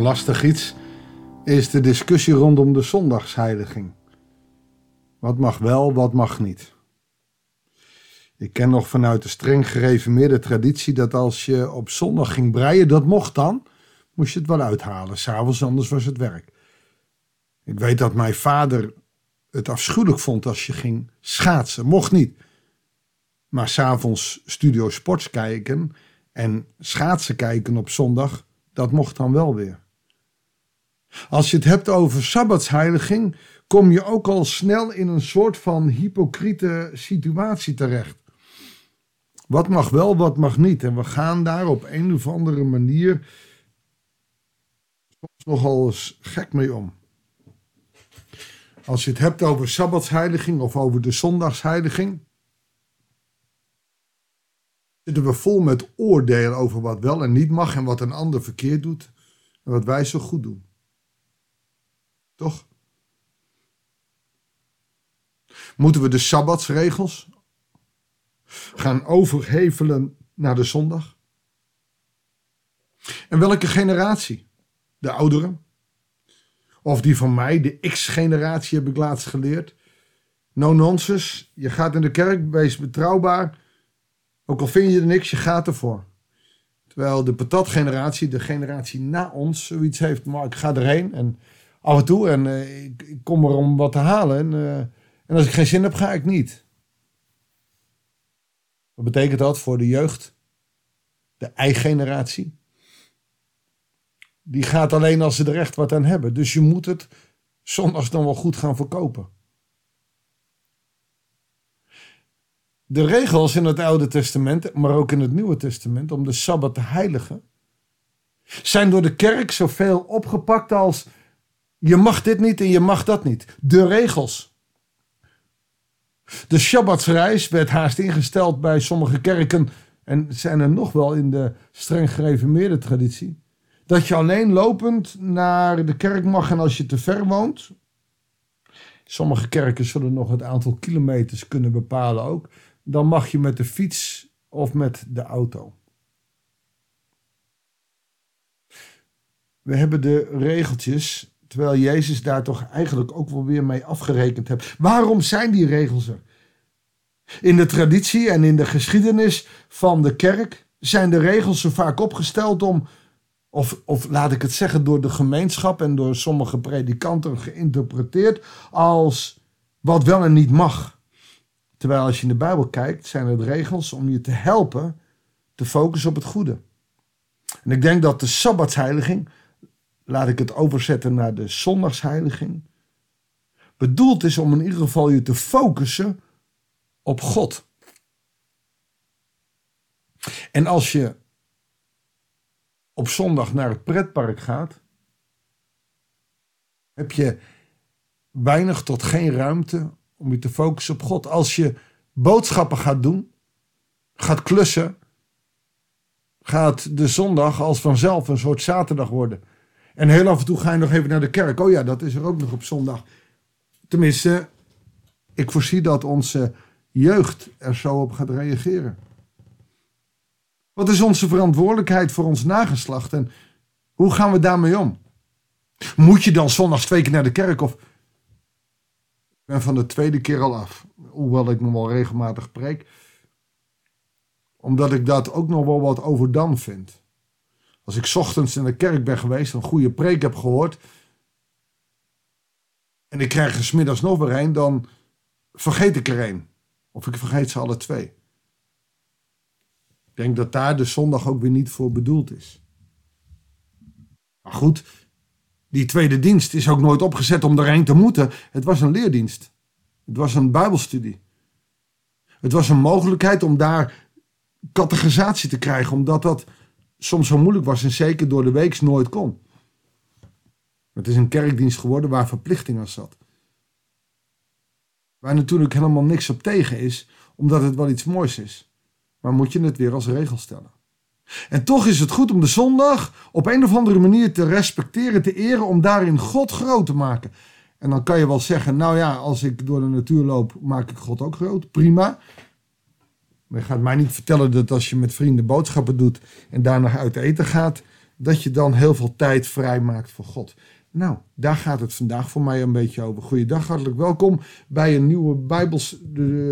Lastig iets is de discussie rondom de zondagsheiliging. Wat mag wel, wat mag niet. Ik ken nog vanuit de streng gereformeerde traditie dat als je op zondag ging breien, dat mocht dan, moest je het wel uithalen. S'avonds, anders was het werk. Ik weet dat mijn vader het afschuwelijk vond als je ging schaatsen. Mocht niet. Maar s'avonds studio sports kijken en schaatsen kijken op zondag, dat mocht dan wel weer. Als je het hebt over sabbatsheiliging, kom je ook al snel in een soort van hypocriete situatie terecht. Wat mag wel, wat mag niet. En we gaan daar op een of andere manier soms nogal gek mee om. Als je het hebt over sabbatsheiliging of over de zondagsheiliging, zitten we vol met oordelen over wat wel en niet mag en wat een ander verkeerd doet en wat wij zo goed doen. Toch? Moeten we de sabbatsregels gaan overhevelen naar de zondag? En welke generatie? De ouderen? Of die van mij, de X-generatie, heb ik laatst geleerd. No nonsense, je gaat in de kerk, wees betrouwbaar. Ook al vind je er niks, je gaat ervoor. Terwijl de patatgeneratie, de generatie na ons, zoiets heeft. Maar ik ga erheen en af en toe en uh, ik, kom er om wat te halen. En, uh, en als ik geen zin heb, ga ik niet. Wat betekent dat voor de jeugd? De I-generatie? Die gaat alleen als ze er echt wat aan hebben. Dus je moet het zondags dan wel goed gaan verkopen. De regels in het Oude Testament, maar ook in het Nieuwe Testament, om de Sabbat te heiligen, zijn door de kerk zoveel opgepakt als je mag dit niet en je mag dat niet. De regels. De Shabbatsreis werd haast ingesteld bij sommige kerken en zijn er nog wel in de streng gereformeerde traditie. Dat je alleen lopend naar de kerk mag en als je te ver woont. Sommige kerken zullen nog het aantal kilometers kunnen bepalen ook dan mag je met de fiets of met de auto. We hebben de regeltjes, terwijl Jezus daar toch eigenlijk ook wel weer mee afgerekend heeft. Waarom zijn die regels er? In de traditie en in de geschiedenis van de kerk zijn de regels zo vaak opgesteld om, of, of laat ik het zeggen, door de gemeenschap en door sommige predikanten geïnterpreteerd als wat wel en niet mag. Terwijl als je in de Bijbel kijkt, zijn het regels om je te helpen te focussen op het goede. En ik denk dat de Sabbatsheiliging, laat ik het overzetten naar de Zondagsheiliging, bedoeld is om in ieder geval je te focussen op God. En als je op zondag naar het pretpark gaat, heb je weinig tot geen ruimte om je te focussen op God. Als je boodschappen gaat doen, gaat klussen, gaat de zondag als vanzelf een soort zaterdag worden. En heel af en toe ga je nog even naar de kerk. Oh ja, dat is er ook nog op zondag. Tenminste, ik voorzie dat onze jeugd er zo op gaat reageren. Wat is onze verantwoordelijkheid voor ons nageslacht en hoe gaan we daarmee om? Moet je dan zondags twee keer naar de kerk of ben van de tweede keer al af. Hoewel ik nog wel regelmatig preek. Omdat ik dat ook nog wel wat overdam vind. Als ik ochtends in de kerk ben geweest, een goede preek heb gehoord. En ik krijg er smiddags nog weer een, dan vergeet ik er een. Of ik vergeet ze alle twee. Ik denk dat daar de zondag ook weer niet voor bedoeld is. Maar goed, die tweede dienst is ook nooit opgezet om erheen te moeten. Het was een leerdienst. Het was een Bijbelstudie. Het was een mogelijkheid om daar categorisatie te krijgen, omdat dat soms zo moeilijk was en zeker door de week nooit kon. Het is een kerkdienst geworden waar verplichting aan zat. Waar natuurlijk helemaal niks op tegen is, omdat het wel iets moois is. Maar moet je het weer als regel stellen. En toch is het goed om de zondag op een of andere manier te respecteren, te eren, om daarin God groot te maken. En dan kan je wel zeggen, nou ja, als ik door de natuur loop, maak ik God ook groot. Prima. Maar je gaat mij niet vertellen dat als je met vrienden boodschappen doet en daarna uit eten gaat, dat je dan heel veel tijd vrijmaakt voor God. Nou, daar gaat het vandaag voor mij een beetje over. Goeiedag, hartelijk welkom bij een nieuwe Bijbels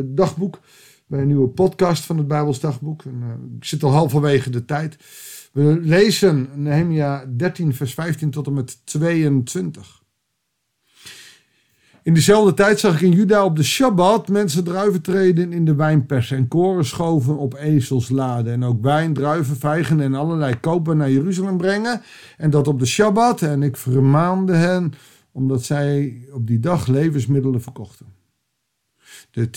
dagboek. Bij een nieuwe podcast van het Bijbels dagboek. En, uh, ik zit al halverwege de tijd. We lezen Nehemia 13, vers 15 tot en met 22. In diezelfde tijd zag ik in Juda op de Shabbat mensen druiven treden in de wijnpers en koren schoven op ezelsladen. En ook wijn, druiven, vijgen en allerlei kopen naar Jeruzalem brengen. En dat op de Shabbat. En ik vermaande hen omdat zij op die dag levensmiddelen verkochten. De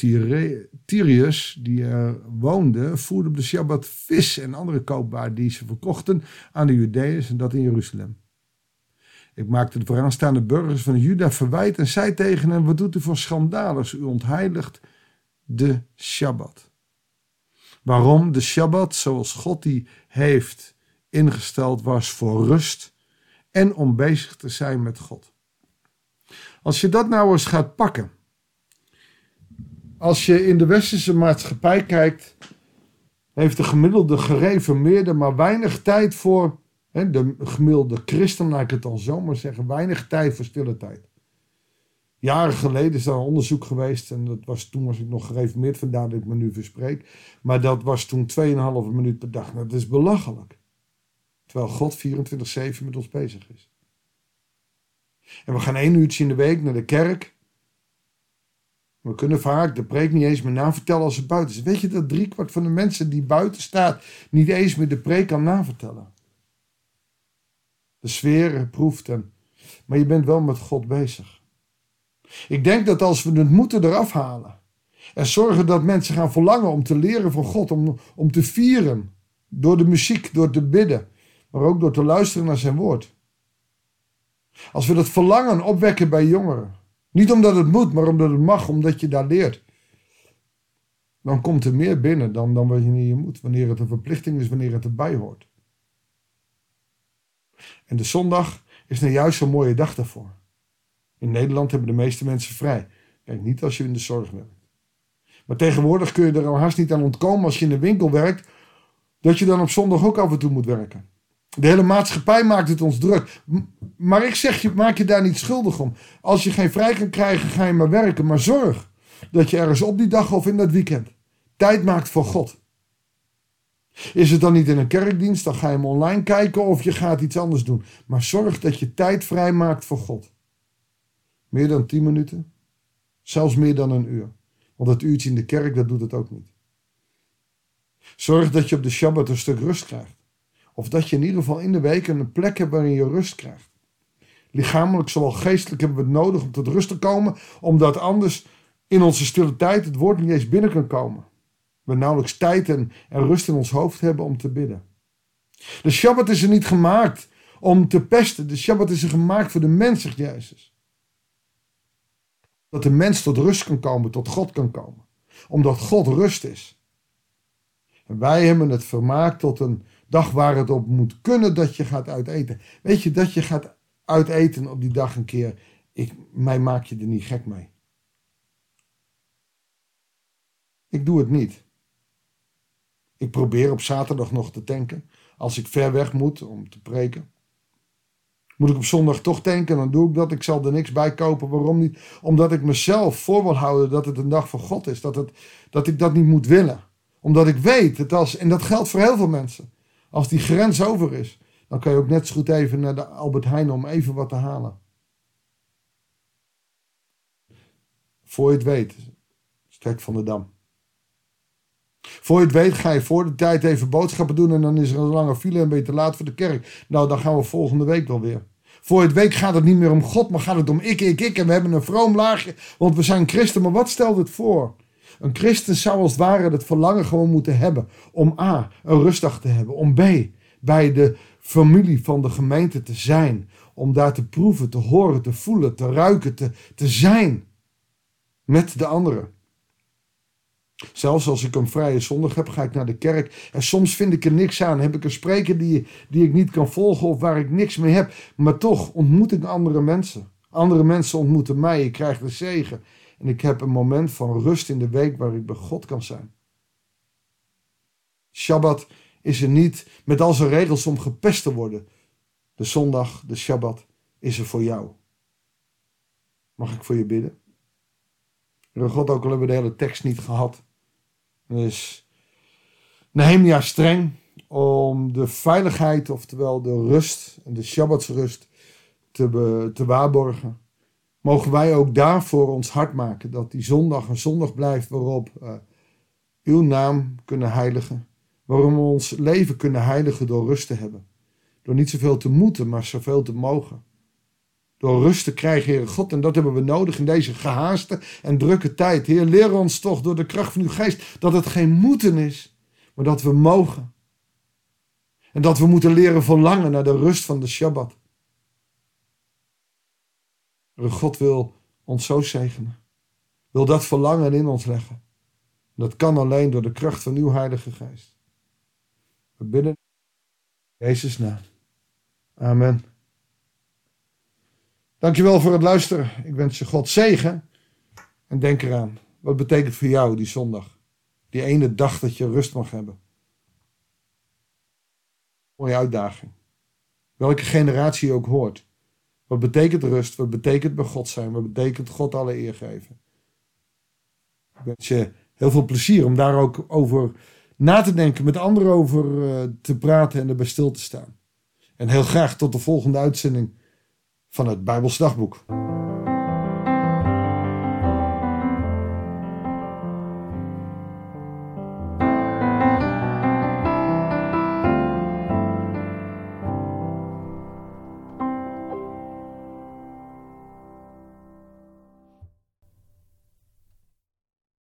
Tyriërs die er woonden voerden op de Shabbat vis en andere koopbaar die ze verkochten aan de Judeërs en dat in Jeruzalem. Ik maakte de vooraanstaande burgers van Juda verwijt en zei tegen hen: Wat doet u voor schandalers? U ontheiligt de Shabbat. Waarom de Shabbat, zoals God die heeft ingesteld, was voor rust en om bezig te zijn met God. Als je dat nou eens gaat pakken, als je in de westerse maatschappij kijkt, heeft de gemiddelde gereformeerde maar weinig tijd voor de gemiddelde christen, laat ik het dan zomaar zeggen, weinig tijd voor stille tijd. Jaren geleden is daar een onderzoek geweest en dat was, toen was ik nog gereformeerd, vandaar dat ik me nu verspreek. Maar dat was toen 2,5 minuut per dag. Nou, dat is belachelijk. Terwijl God 24-7 met ons bezig is. En we gaan één uurtje in de week naar de kerk. We kunnen vaak de preek niet eens meer navertellen als ze buiten is. Weet je dat driekwart van de mensen die buiten staat niet eens meer de preek kan navertellen? De sfeer proeft en, maar je bent wel met God bezig. Ik denk dat als we het moeten eraf halen en zorgen dat mensen gaan verlangen om te leren van God, om, om te vieren door de muziek, door te bidden, maar ook door te luisteren naar zijn woord. Als we dat verlangen opwekken bij jongeren, niet omdat het moet, maar omdat het mag, omdat je daar leert, dan komt er meer binnen dan, dan wanneer je moet, wanneer het een verplichting is, wanneer het erbij hoort. En de zondag is nou juist zo'n mooie dag daarvoor. In Nederland hebben de meeste mensen vrij. Kijk, niet als je in de zorg werkt. Maar tegenwoordig kun je er al haast niet aan ontkomen als je in de winkel werkt, dat je dan op zondag ook af en toe moet werken. De hele maatschappij maakt het ons druk. Maar ik zeg je, maak je daar niet schuldig om. Als je geen vrij kan krijgen, ga je maar werken. Maar zorg dat je ergens op die dag of in dat weekend tijd maakt voor God. Is het dan niet in een kerkdienst, dan ga je hem online kijken of je gaat iets anders doen. Maar zorg dat je tijd vrijmaakt voor God. Meer dan 10 minuten, zelfs meer dan een uur. Want dat uurtje in de kerk, dat doet het ook niet. Zorg dat je op de Shabbat een stuk rust krijgt. Of dat je in ieder geval in de week een plek hebt waarin je rust krijgt. Lichamelijk, zowel geestelijk hebben we het nodig om tot rust te komen, omdat anders in onze stille tijd het woord niet eens binnen kan komen we nauwelijks tijd en, rust in ons hoofd hebben om te bidden. De Shabbat is er niet gemaakt om te pesten. De Shabbat is er gemaakt voor de mens, zegt Jezus. Dat de mens tot rust kan komen, tot God kan komen. Omdat God rust is. En wij hebben het vermaakt tot een dag waar het op moet kunnen dat je gaat uiteten. Weet je, dat je gaat uiteten op die dag een keer. Ik, mij maak je er niet gek mee. Ik doe het niet. Ik probeer op zaterdag nog te tanken. Als ik ver weg moet om te preken. Moet ik op zondag toch tanken, dan doe ik dat. Ik zal er niks bij kopen. Waarom niet? Omdat ik mezelf voor wil houden dat het een dag van God is. Dat, het, dat ik dat niet moet willen. Omdat ik weet, dat als, en dat geldt voor heel veel mensen. Als die grens over is, dan kan je ook net zo goed even naar de Albert Heijn om even wat te halen. Voor je het weet, strek van de Dam. Voor je het weet ga je voor de tijd even boodschappen doen en dan is er een lange file en ben je te laat voor de kerk. Nou, dan gaan we volgende week wel weer. Voor het weet gaat het niet meer om God, maar gaat het om ik, ik, ik. En we hebben een vroom laagje, want we zijn christen. Maar wat stelt het voor? Een christen zou als het ware het verlangen gewoon moeten hebben om A, een rustdag te hebben. Om B, bij de familie van de gemeente te zijn. Om daar te proeven, te horen, te voelen, te ruiken, te, te zijn met de anderen. Zelfs als ik een vrije zondag heb, ga ik naar de kerk. En soms vind ik er niks aan. Heb ik een spreker die, die ik niet kan volgen of waar ik niks mee heb. Maar toch ontmoet ik andere mensen. Andere mensen ontmoeten mij. Ik krijg de zegen. En ik heb een moment van rust in de week waar ik bij God kan zijn. Shabbat is er niet met al zijn regels om gepest te worden. De zondag, de Shabbat, is er voor jou. Mag ik voor je bidden? God, ook al hebben we de hele tekst niet gehad. Dus Nehemia streng om de veiligheid, oftewel de rust de Shabbatsrust te, te waarborgen. Mogen wij ook daarvoor ons hart maken dat die zondag een zondag blijft waarop uh, uw naam kunnen heiligen. Waarom we ons leven kunnen heiligen door rust te hebben. Door niet zoveel te moeten, maar zoveel te mogen. Door rust te krijgen, Heer God. En dat hebben we nodig in deze gehaaste en drukke tijd. Heer, leer ons toch door de kracht van uw geest dat het geen moeten is, maar dat we mogen. En dat we moeten leren verlangen naar de rust van de Shabbat. God wil ons zo zegenen. Wil dat verlangen in ons leggen. Dat kan alleen door de kracht van uw Heilige Geest. We bidden Jezus naam. Amen. Dankjewel voor het luisteren. Ik wens je God zegen. En denk eraan. Wat betekent voor jou die zondag? Die ene dag dat je rust mag hebben. Mooie uitdaging. Welke generatie ook hoort. Wat betekent rust? Wat betekent bij God zijn? Wat betekent God alle eer geven? Ik wens je heel veel plezier om daar ook over na te denken, met anderen over uh, te praten en erbij stil te staan. En heel graag tot de volgende uitzending van het Bijbels Dagboek.